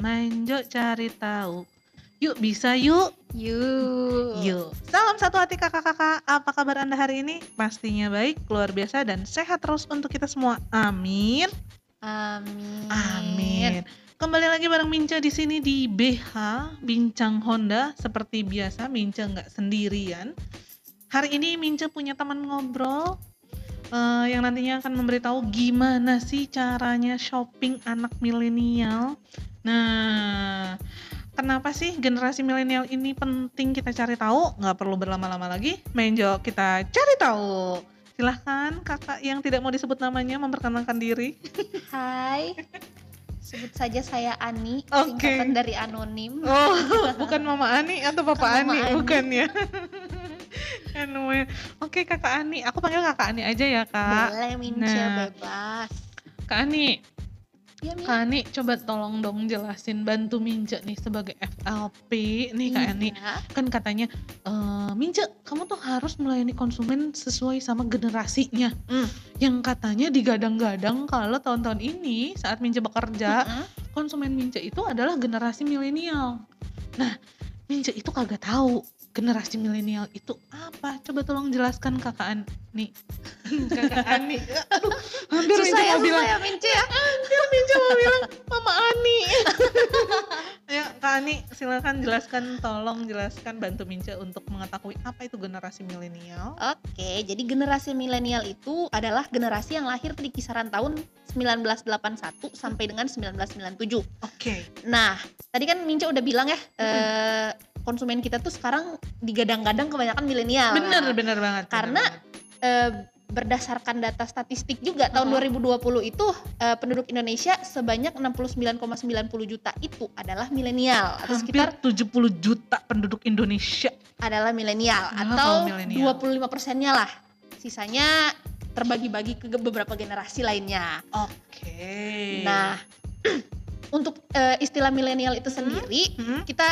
Manjo cari tahu. Yuk bisa yuk. Yuk. Yuk. Salam satu hati kakak-kakak. Apa kabar Anda hari ini? Pastinya baik, luar biasa dan sehat terus untuk kita semua. Amin. Amin. Amin. Kembali lagi bareng Minca di sini di BH Bincang Honda. Seperti biasa Minca nggak sendirian. Hari ini Minca punya teman ngobrol eh, yang nantinya akan memberitahu gimana sih caranya shopping anak milenial. Nah, kenapa sih generasi milenial ini penting kita cari tahu? Nggak perlu berlama-lama lagi, Menjo kita cari tahu. Silahkan kakak yang tidak mau disebut namanya memperkenalkan diri. Hai. Sebut saja saya Ani, Oke. singkatan dari anonim. Oh, bukan Mama Ani atau Papa Ani, Ani. bukan ya? Anyway, oke Kakak Ani, aku panggil Kakak Ani aja ya Kak. Boleh Minca Nah. bebas. Kak Ani, Ya. Kak Ani coba tolong dong jelasin bantu Mince nih sebagai FLP nih Kak Ani. Iya. Kan katanya eh Mince, kamu tuh harus melayani konsumen sesuai sama generasinya. Hmm. Yang katanya digadang-gadang kalau tahun-tahun ini saat Mince bekerja, Mm-mm. konsumen Mince itu adalah generasi milenial. Nah, Mince itu kagak tahu generasi milenial itu apa. Coba tolong jelaskan kakak Ani. kakak Ani. Aduh, hampir Mince Susah ya, mau susah bilang, ya Minca ya. hampir Mince mau bilang Mama Ani. ya, Kak Ani, silakan jelaskan, tolong jelaskan bantu Mince untuk mengetahui apa itu generasi milenial. Oke, jadi generasi milenial itu adalah generasi yang lahir di kisaran tahun 1981 sampai dengan 1997. Oke. Nah, tadi kan Minca udah bilang ya, eh, konsumen kita tuh sekarang digadang-gadang kebanyakan milenial. Bener, Nah, bener banget. bener Karena banget. eh, berdasarkan data statistik juga tahun Uh-huh. 2020 itu eh, penduduk Indonesia sebanyak 69,90 juta itu adalah milenial atau hampir sekitar 70 juta penduduk Indonesia. adalah milenial atau kaum milenial. 25 persennya lah. Sisanya terbagi-bagi ke beberapa generasi lainnya. Oke. Nah, untuk eh, istilah milenial itu sendiri Hmm? kita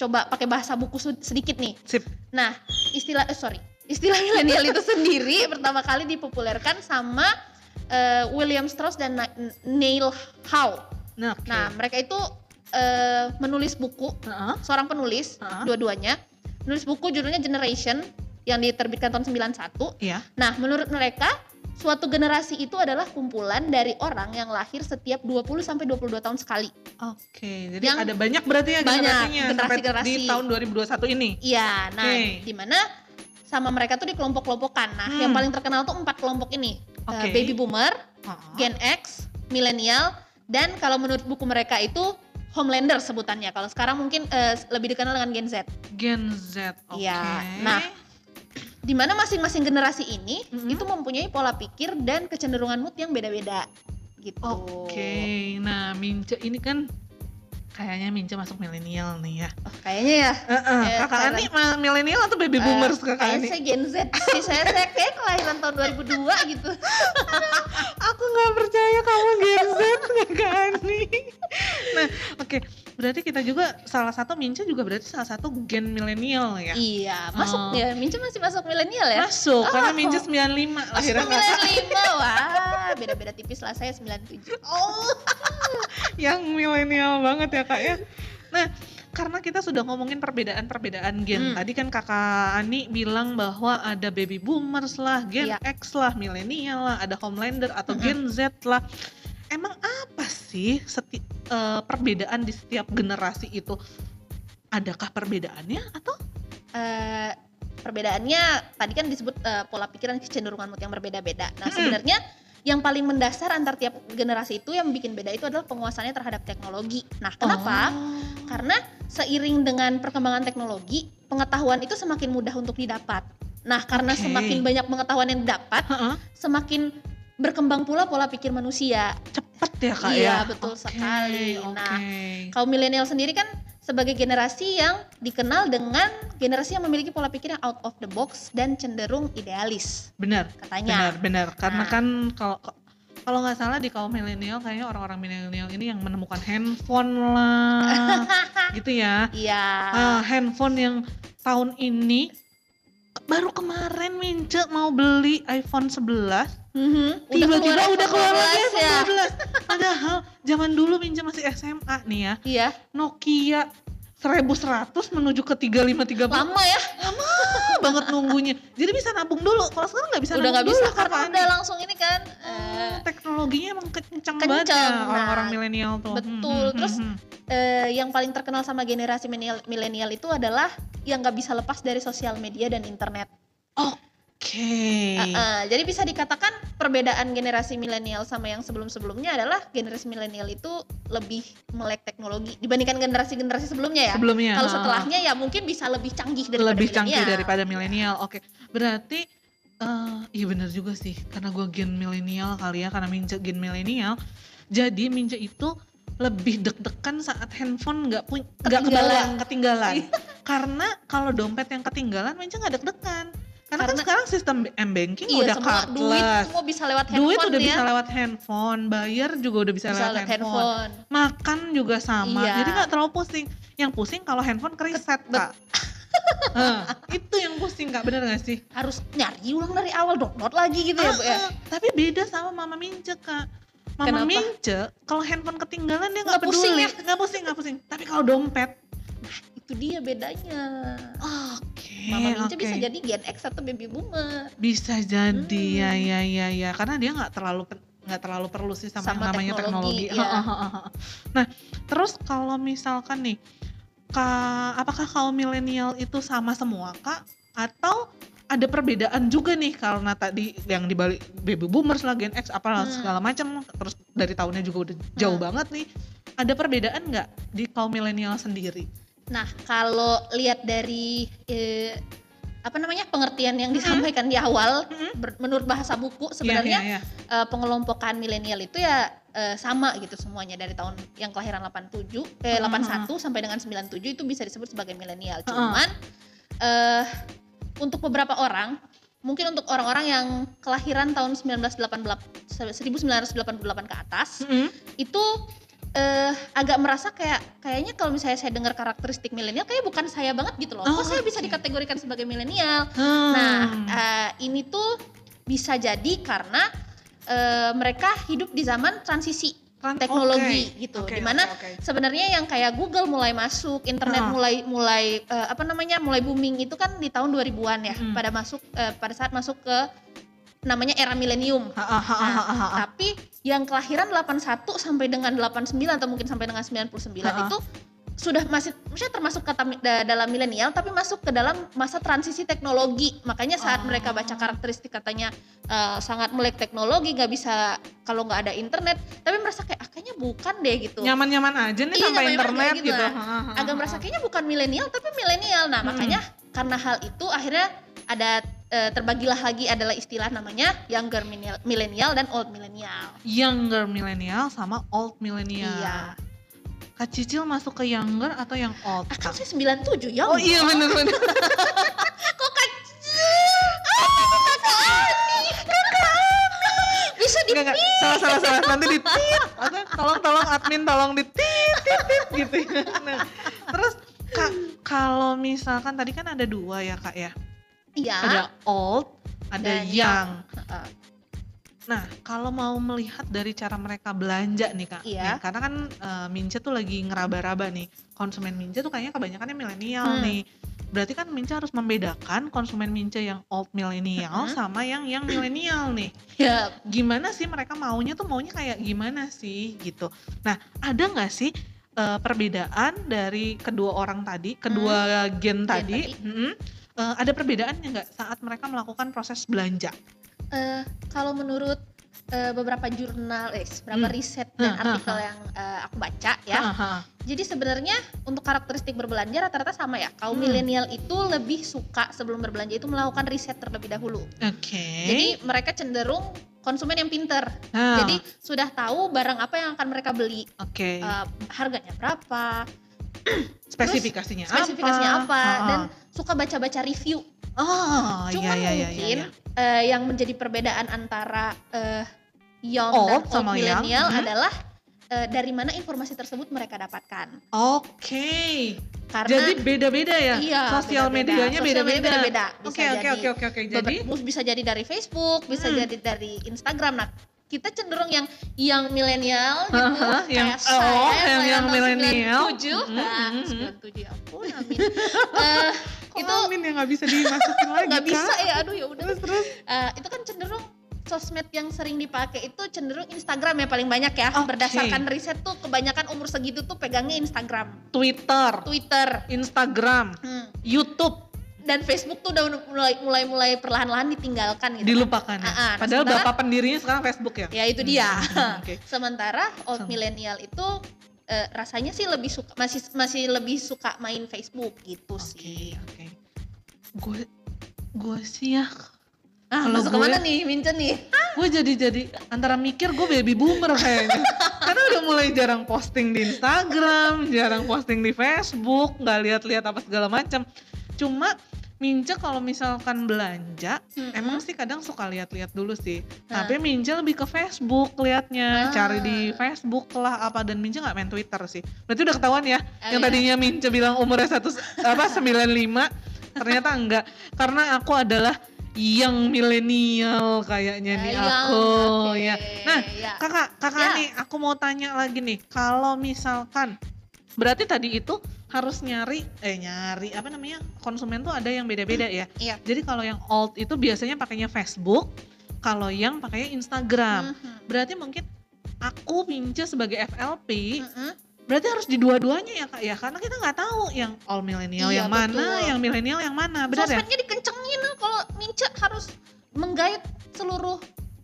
coba pakai bahasa buku sedikit nih. Sip. Nah, istilah eh, sorry, istilah milenial itu sendiri pertama kali dipopulerkan sama eh, William Strauss dan Na- Neil Howe. Nah, oke. Nah, mereka itu eh, menulis buku, Heeh. seorang penulis, Heeh. dua-duanya, menulis buku judulnya Generation yang diterbitkan tahun 91. Iya. Nah, menurut mereka suatu generasi itu adalah kumpulan dari orang yang lahir setiap 20 sampai 22 tahun sekali. Oke. Jadi Yang ada banyak berarti ya banyak, generasinya sampai generasi-generasi. di tahun 2021 ini. Iya, nah Oke. di mana sama mereka tuh dikelompok-kelompokkan. Nah, Hmm. yang paling terkenal tuh empat kelompok ini. Eh, Oke. baby boomer, Heeh. Gen X, milenial, dan kalau menurut buku mereka itu Homelander sebutannya. Kalau sekarang mungkin eh, lebih dikenal dengan Gen Z. Gen Z. Oke. Iya. Nah, Di mana masing-masing generasi ini Mhm. itu mempunyai pola pikir dan kecenderungan mood yang beda-beda. Gitu. Oke. Nah, Mince ini kan kayaknya Mince masuk milenial nih ya. Oh, kayaknya ya. Heeh. Eh, kakak Ani milenial atau baby boomers Eh, kakak kayaknya Ani? saya Gen Z sih. saya, saya kayak kelahiran tahun 2002 gitu. Aku nggak percaya kamu Gen Z kakak Ani. nah, oke. Berarti kita juga salah satu Mince juga berarti salah satu gen milenial ya. Iya, masuk Oh. ya. Mince masih masuk milenial ya? Masuk, karena Oh. Mince 95 Masuk lahiran kakak. milenial 5. Wah, beda-beda tipis lah saya 97. Oh, yang milenial banget ya kak ya. Nah, karena kita sudah ngomongin perbedaan-perbedaan gen. Hmm. Tadi kan kakak Ani bilang bahwa ada baby boomers lah, gen Iya. X lah, milenial lah, ada Homelander atau Mm-mm. gen Z lah. Emang apa sih seti- eh, perbedaan di setiap generasi itu? Adakah perbedaannya atau? Eh, perbedaannya tadi kan disebut eh, pola pikiran kecenderungan mood yang berbeda-beda. Nah, Mm-mm. sebenarnya yang paling mendasar antar tiap generasi itu yang bikin beda itu adalah penguasaannya terhadap teknologi. Nah, kenapa? Oh. Karena seiring dengan perkembangan teknologi, pengetahuan itu semakin mudah untuk didapat. Nah, karena Oke. semakin banyak pengetahuan yang didapat, Heeh, semakin berkembang pula pola pikir manusia. Cepet ya kak Iya, ya. betul Oke, sekali. Oke. Nah, Kaum milenial sendiri kan sebagai generasi yang dikenal dengan generasi yang memiliki pola pikir yang out of the box dan cenderung idealis benar. katanya. Benar, benar. Karena Nah. kan kalau kalau nggak salah di kaum milenial kayaknya orang-orang milenial ini yang menemukan handphone lah, gitu ya. Iya. Ah, handphone yang tahun ini baru kemarin Mince mau beli iPhone 11 Mhm, tiba-tiba udah keluar lagi ya. 15 padahal zaman dulu Minja masih SMA nih ya Iya, Nokia 1100 menuju ke 3530 lama ya. banget nunggunya jadi bisa nabung dulu kalau sekarang nggak bisa udah nabung bisa dulu, karena kapan? udah langsung ini kan. Eh, teknologinya emang kencang, kencang. banget ya Nah, orang-orang milenial tuh betul. Terus, eh, yang paling terkenal sama generasi milenial- milenial itu adalah yang nggak bisa lepas dari sosial media dan internet. oke Uh, uh, jadi bisa dikatakan perbedaan generasi milenial sama yang sebelum-sebelumnya adalah generasi milenial itu lebih melek teknologi dibandingkan generasi-generasi sebelumnya ya. sebelumnya Kalau ah, setelahnya ya mungkin bisa lebih canggih daripada lebih canggih daripada milenial oke. Berarti eh iya bener juga sih karena gue gen milenial kali ya karena Mince gen milenial. Jadi Mince itu lebih deg-degan saat handphone nggak punya nggak Ketinggalan. ketinggalan. Karena kalau dompet yang ketinggalan Mince nggak deg-degan karena, kan Karena- sekarang sistem m banking Iya, udah semua duit cardless semua bisa lewat handphone duit udah ya. bisa lewat handphone bayar juga udah bisa, Bisa lewat lewat handphone. handphone. makan juga sama Iya. jadi nggak terlalu pusing yang pusing kalau handphone keriset kak Eh, itu yang pusing kak bener gak sih Harus nyari ulang dari awal download lagi gitu ya, Bu ya. Tapi beda sama mama Mince kak Mama Kenapa? Mince kalau handphone ketinggalan dia nggak Nggak pusing peduli ya? nggak pusing nggak pusing tapi kalau dompet Itu dia bedanya. oke Mama Mince oke. bisa jadi Gen X atau baby boomer. bisa jadi Hmm. ya ya ya ya karena dia nggak terlalu nggak terlalu perlu sih sama, Sama yang namanya teknologi, teknologi, ya. nah terus kalau misalkan nih kak apakah kaum milenial itu sama semua kak atau ada perbedaan juga nih karena tadi yang dibalik baby boomers lah Gen X apalah Hmm. segala macam terus dari tahunnya juga udah jauh Hmm. banget nih ada perbedaan nggak di kaum milenial sendiri Nah, kalau lihat dari eh, apa namanya pengertian yang disampaikan di awal, Mhm. ber- menurut bahasa buku Iya, sebenarnya iya, iya. eh, pengelompokan milenial itu ya eh, sama gitu semuanya dari tahun yang kelahiran 87 eh Mhm. 81 sampai dengan 97 itu bisa disebut sebagai milenial. Mhm. Cuman eh untuk beberapa orang mungkin untuk orang-orang yang kelahiran tahun 1988 1988 ke atas Mhm. itu eh, agak merasa kayak kayaknya kalau misalnya saya dengar karakteristik milenial kayak bukan saya banget gitu loh. Oh, Kok saya bisa dikategorikan sebagai milenial? Hmm. Nah, eh, ini tuh bisa jadi karena eh, mereka hidup di zaman transisi teknologi oke, gitu. oke, Di mana oke, oke. sebenarnya yang kayak Google mulai masuk, internet Ah. mulai mulai eh, apa namanya? mulai booming itu kan di tahun 2000-an ya. Mm. Pada masuk eh, pada saat masuk ke namanya era milenium. Nah. Tapi yang kelahiran 81 sampai dengan 89 atau mungkin sampai dengan 99 Ha-ha. itu sudah masih maksudnya termasuk kata da- dalam milenial tapi masuk ke dalam masa transisi teknologi. Makanya saat Oh. mereka baca karakteristik katanya eh, sangat melek teknologi, nggak bisa kalau nggak ada internet, tapi merasa kayak ah, kayaknya bukan deh gitu. nyaman-nyaman aja nih Iya, tanpa internet gitu, gitu. Agak merasa kayaknya bukan milenial tapi milenial. Nah, Hmm. makanya karena hal itu akhirnya ada eh, terbagilah lagi adalah istilah namanya younger millennial- dan old millennial. younger millennial sama old millennial. Iya. Kak Cicil masuk ke younger atau yang old? Ah, kan Kak? saya 97 ya. Oh iya bener bener. Kok kecil? Ah, kakak Ani, kakak Ani. Bisa di Enggak salah salah salah nanti di. Atau tolong tolong admin tolong di tit tit tit gitu ya. Nah, terus Kak kalau misalkan tadi kan ada dua ya Kak ya. Iya. Ada old, ada Dan young. Heeh. Nah, kalau mau melihat dari cara mereka belanja nih kak, Iya. nih, karena kan eh, Mince tuh lagi ngeraba-raba nih, konsumen Mince tuh kayaknya kebanyakannya milenial Hmm. nih. Berarti kan Mince harus membedakan konsumen Mince yang old milenial Mhm. sama yang yang milenial nih. Ya, Gimana sih mereka maunya tuh maunya kayak gimana sih gitu. Nah, ada nggak sih eh, perbedaan dari kedua orang tadi, kedua gen tadi? tadi. Mhm. Eh, ada perbedaannya nggak saat mereka melakukan proses belanja? eh, kalau menurut eh, beberapa jurnal, eh, beberapa Hmm. riset dan Hah, hah, artikel hah. yang eh, aku baca ya. Jadi sebenarnya untuk karakteristik berbelanja rata-rata sama ya. Kaum Hmm. milenial itu lebih suka sebelum berbelanja itu melakukan riset terlebih dahulu. Oke. Jadi mereka cenderung konsumen yang pinter. Nah, Jadi sudah tahu barang apa yang akan mereka beli, oke. eh, harganya berapa, spesifikasinya spesifikasinya apa, Ah, dan suka baca-baca review. oh, Cuman iya, iya, iya, mungkin iya, iya. eh, yang menjadi perbedaan antara eh, young Old dan old sama millennial mhm. adalah eh, dari mana informasi tersebut mereka dapatkan. Oke. Karena Jadi beda-beda ya. iya, Sosial beda-beda. medianya Sosial media beda-beda. Oke oke oke oke oke. Jadi bisa jadi dari Facebook, bisa Hmm. jadi dari Instagram. Nah, kita cenderung yang yang milenial gitu, Haha, yang- kayak saya, oh, saya yang- yang milenial. 97, Hmm, nah, hmm, hmm. 97 ya ampun, amin. Eh, Kok itu amin ya nggak bisa dimasukin lagi nggak bisa ya, aduh ya udah. Terus terus. Eh, itu kan cenderung sosmed yang sering dipakai itu cenderung Instagram ya paling banyak ya. Oke. Berdasarkan riset tuh kebanyakan umur segitu tuh pegangnya Instagram, Twitter, Twitter, Instagram, hmm. YouTube dan Facebook tuh udah mulai mulai mulai perlahan-lahan ditinggalkan gitu. kan. dilupakan ya. Ah, ah. Nah, Padahal sementara- bapak pendirinya sekarang Facebook ya. Ya itu dia. Hmm, Oke. Sementara old milenial itu eh, rasanya sih lebih suka masih masih lebih suka main Facebook gitu Oke sih. oke. Gue gue sih ya Ah, Kalau masuk gue- ke mana nih, Mincen nih? gue jadi jadi antara mikir gue baby boomer kayaknya karena udah mulai jarang posting di Instagram jarang posting di Facebook nggak lihat-lihat apa segala macam cuma Mince kalau misalkan belanja Mm-mm. emang sih kadang suka lihat-lihat dulu sih Nah. tapi Mince lebih ke Facebook liatnya Ah. cari di Facebook lah apa dan Mince nggak main Twitter sih berarti udah ketahuan ya Ah, yang iya. tadinya Mince bilang umurnya satu apa 95 ternyata enggak karena aku adalah yang milenial kayaknya nih Eh, yang- aku oke, ya nah ya. kakak kakak Ya. nih aku mau tanya lagi nih kalau misalkan berarti tadi itu harus nyari eh nyari apa namanya konsumen tuh ada yang beda-beda ya Iya. jadi kalau yang old itu biasanya pakainya Facebook kalau yang pakainya Instagram Mhm. berarti mungkin aku Mince sebagai FLP Mhm. berarti harus di dua-duanya ya kak ya karena kita nggak tahu yang all milenial Iya, yang mana betul. yang milenial yang mana benar ya Sosmednya dikencengin kalau Mince harus menggait seluruh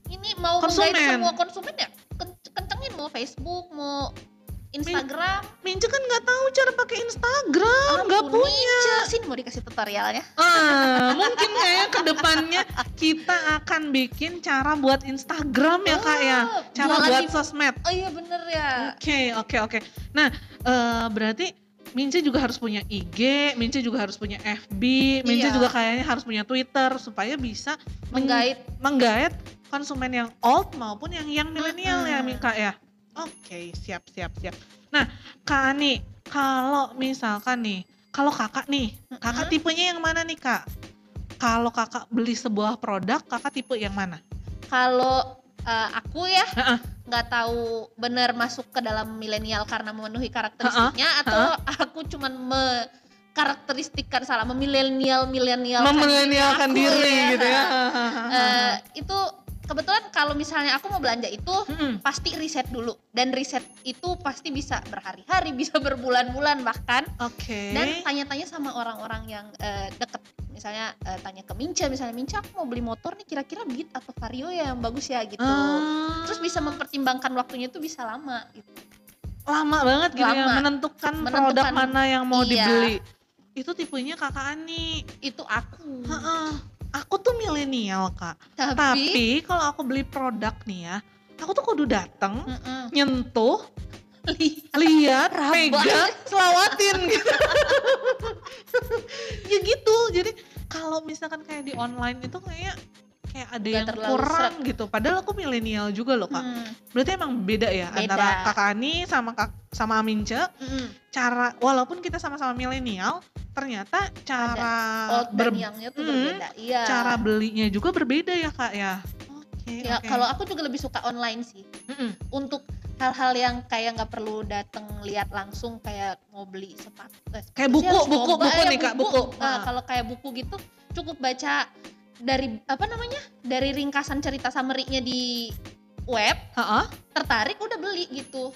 ini mau Konsumen. menggait semua konsumen ya ken- kencengin mau Facebook mau Instagram Mince kan nggak tahu cara pakai Instagram nggak Ampun, punya Mince. sini mau dikasih tutorialnya Ah, mungkin kayaknya ke depannya kita akan bikin cara buat Instagram ya kak ya Oh, cara buat di- sosmed oh iya bener ya oke oke oke nah eh, berarti Mince juga harus punya IG, Mince juga harus punya FB, Mince Iya. juga kayaknya harus punya Twitter supaya bisa men- menggait menggait konsumen yang old maupun yang yang milenial ya Mm-mm. Kak ya. Oke, siap siap siap. Nah, Kak Ani, kalau misalkan nih, kalau Kakak nih, Kakak Mm-mm. tipenya yang mana nih, Kak? Kalau Kakak beli sebuah produk, Kakak tipe yang mana? kalau eh, aku ya Heeh. nggak tahu bener masuk ke dalam milenial karena memenuhi karakteristiknya atau aku cuman me karakteristikkan salah memilenial milenial Memilenialkan diri gitu ya. Eh, itu kebetulan kalau misalnya aku mau belanja itu Mm-mm. pasti riset dulu dan riset itu pasti bisa berhari-hari bisa berbulan-bulan bahkan Oke. dan tanya-tanya sama orang-orang yang eh, deket misalnya eh, tanya ke Minca misalnya Minca aku mau beli motor nih kira-kira Beat atau Vario ya yang bagus ya gitu Ah, terus bisa mempertimbangkan waktunya itu bisa lama gitu lama banget gitu ya Lama. menentukan, Menentukan, produk mana yang mau iya. dibeli. Itu tipenya Kakak Ani. itu aku Heeh. Aku tuh milenial kak. tapi, Tapi kalau aku beli produk nih ya, aku tuh kudu dateng, Mm-mm. nyentuh, Li- lihat, pegang, selawatin gitu. ya gitu. Jadi kalau misalkan kayak di online itu kayak kayak ada Nggak yang kurang gitu. Padahal aku milenial juga loh kak. Hmm, Berarti emang beda ya Beda. antara kakak Ani sama kak sama Amince. mm-mm. Cara walaupun kita sama-sama milenial, ternyata cara ber- tuh Mm, berbeda iya cara belinya juga berbeda ya kak ya. Oke. ya oke. kalau aku juga lebih suka online sih Mm-mm. untuk hal-hal yang kayak nggak perlu dateng lihat langsung kayak mau beli sepatu eh, sepatu Kayak buku, buku, coba. buku Ya, nih, Kak, buku. Nah, Ah. kalau kayak buku gitu cukup baca dari apa namanya dari ringkasan cerita summary-nya di web Ha-ha. tertarik udah beli gitu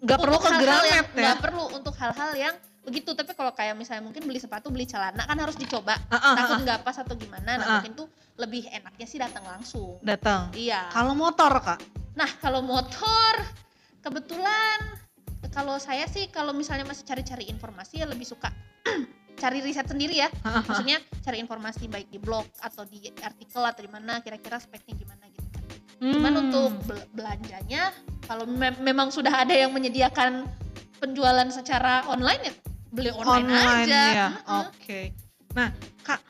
Nggak perlu ke Gramet ya. nggak perlu untuk hal-hal yang begitu tapi kalau kayak misalnya mungkin beli sepatu beli celana kan harus dicoba Ha-ha, takut ha-ha. nggak pas atau gimana nah Ah, ah. mungkin tuh lebih enaknya sih datang langsung Datang. iya Kalau motor kak, Nah, kalau motor kebetulan kalau saya sih kalau misalnya masih cari-cari informasi ya lebih suka cari riset sendiri ya. Maksudnya cari informasi baik di blog atau di artikel atau di mana kira-kira speknya gimana gitu. Cuman Hmm. untuk bel- belanjanya kalau me- memang sudah ada yang menyediakan penjualan secara online ya beli online, online aja. ya. Oke. Nah, Kak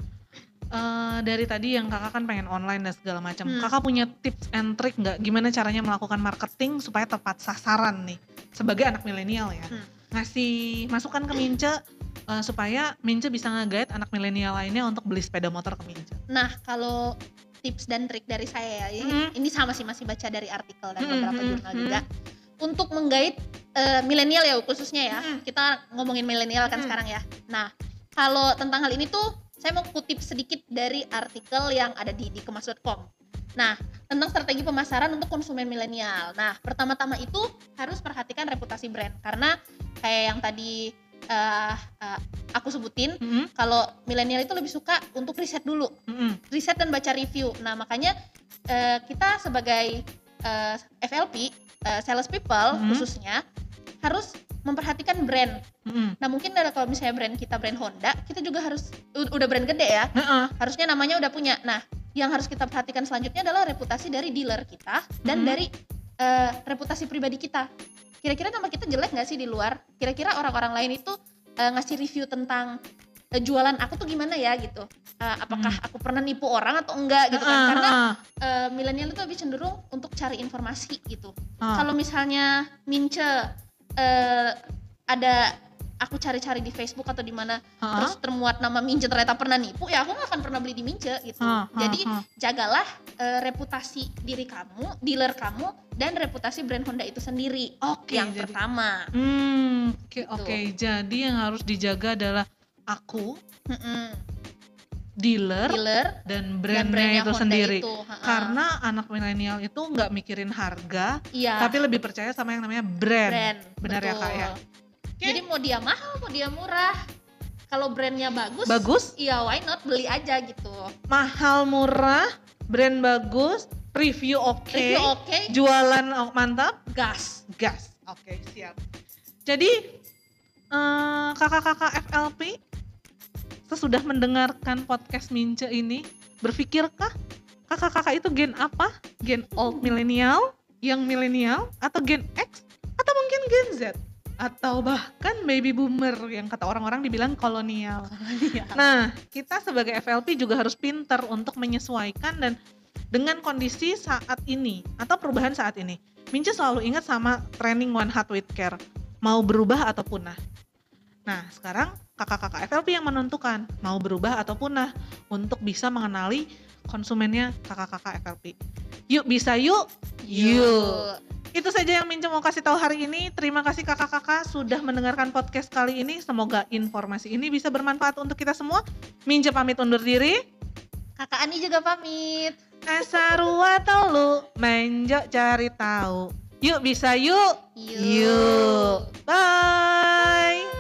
eh, dari tadi yang kakak kan pengen online dan segala macam. Hmm. Kakak punya tips and trick nggak? Gimana caranya melakukan marketing supaya tepat sasaran nih? sebagai anak milenial ya Hmm. ngasih masukan ke Mince eh, supaya Mince bisa nge-guide anak milenial lainnya untuk beli sepeda motor ke Mince. Nah, kalau tips dan trik dari saya ya, ini, Mhm. ini sama sih masih baca dari artikel dan Mhm, beberapa jurnal mhm. juga. Untuk menggait eh, milenial ya khususnya ya. Mhm. Kita ngomongin milenial kan Mhm. sekarang ya. Nah, kalau tentang hal ini tuh saya mau kutip sedikit dari artikel yang ada di dikemas.com. Nah, tentang strategi pemasaran untuk konsumen milenial. Nah, pertama-tama itu harus perhatikan reputasi brand karena kayak yang tadi eh, eh, aku sebutin Mm-mm, kalau milenial itu lebih suka untuk riset dulu mm-mm, riset dan baca review. Nah, makanya eh, kita sebagai eh, FLP, eh, sales people Mhm. khususnya harus memperhatikan brand. mm-mm. Nah, mungkin dari kalau misalnya brand kita brand Honda, kita juga harus udah brand gede ya. Harusnya namanya udah punya. Nah, yang harus kita perhatikan selanjutnya adalah reputasi dari dealer kita dan Mhm. dari eh, reputasi pribadi kita. Kira-kira nama kita jelek nggak sih di luar? Kira-kira orang-orang lain itu eh, ngasih review tentang jualan aku tuh gimana ya gitu? Eh, apakah aku pernah nipu orang atau enggak gitu kan? heeh, Karena eh, milenial itu lebih cenderung untuk cari informasi gitu. heeh. Kalau misalnya Mince eh, ada aku cari-cari di Facebook atau di mana Heeh, terus termuat nama Mince ternyata pernah nipu ya aku nggak akan pernah beli di Mince gitu. heeh, Jadi heeh. jagalah eh, reputasi diri kamu, dealer kamu dan reputasi brand Honda itu sendiri. Oke, yang jadi pertama. Hmm, oke Gitu. oke. Jadi yang harus dijaga adalah aku, Mm-mm. dealer, Dealer dan dan brandnya brandnya itu Honda sendiri. itu. Karena anak milenial itu nggak mikirin harga, iya, tapi lebih percaya sama yang namanya brand. brand. Benar ya, Kak, ya? betul. Jadi mau dia mahal, mau dia murah, kalau brandnya bagus, Bagus, iya why not beli aja gitu. mahal, murah, brand bagus, review oke, Review oke, jualan mantap, gas. gas. Oke, siap. Jadi eh, kakak-kakak FLP sesudah mendengarkan podcast Mince ini, berpikirkah kakak-kakak itu gen apa? Gen old millennial, young millennial, atau gen X, atau mungkin gen Z? Atau bahkan baby boomer yang kata orang-orang dibilang kolonial. Nah, kita sebagai FLP juga harus pinter untuk menyesuaikan dan dengan kondisi saat ini atau perubahan saat ini. Mince selalu ingat sama training One Heart with Care, mau berubah atau punah. Nah, sekarang kakak-kakak FLP yang menentukan mau berubah atau punah untuk bisa mengenali konsumennya kakak-kakak FLP. Yuk bisa yuk, yuk. Itu saja yang Mince mau kasih tahu hari ini. Terima kasih kakak-kakak sudah mendengarkan podcast kali ini. Semoga informasi ini bisa bermanfaat untuk kita semua. Mince pamit undur diri. Kakak Ani juga pamit. Asarua telu menjo cari tahu. Yuk bisa yuk. Yuk. Yuk. Bye.